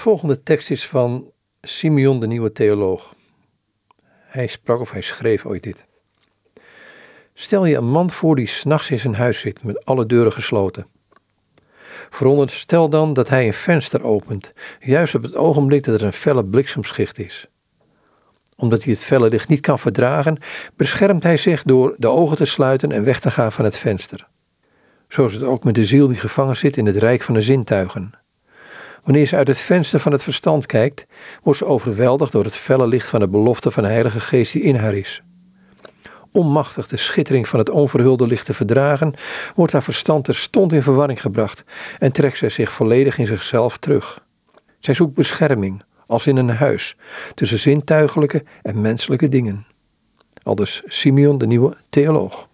De volgende tekst is van Simeon de Nieuwe Theoloog. Hij sprak of hij schreef ooit dit. Stel je een man voor die s'nachts in zijn huis zit met alle deuren gesloten. Veronderstel dan dat hij een venster opent, juist op het ogenblik dat er een felle bliksemschicht is. Omdat hij het felle licht niet kan verdragen, beschermt hij zich door de ogen te sluiten en weg te gaan van het venster. Zo is het ook met de ziel die gevangen zit in het rijk van de zintuigen. Wanneer ze uit het venster van het verstand kijkt, wordt ze overweldigd door het felle licht van de belofte van de Heilige Geest die in haar is. Onmachtig de schittering van het onverhulde licht te verdragen, wordt haar verstand terstond in verwarring gebracht en trekt zij zich volledig in zichzelf terug. Zij zoekt bescherming, als in een huis, tussen zintuigelijke en menselijke dingen. Aldus Simeon, de nieuwe theoloog.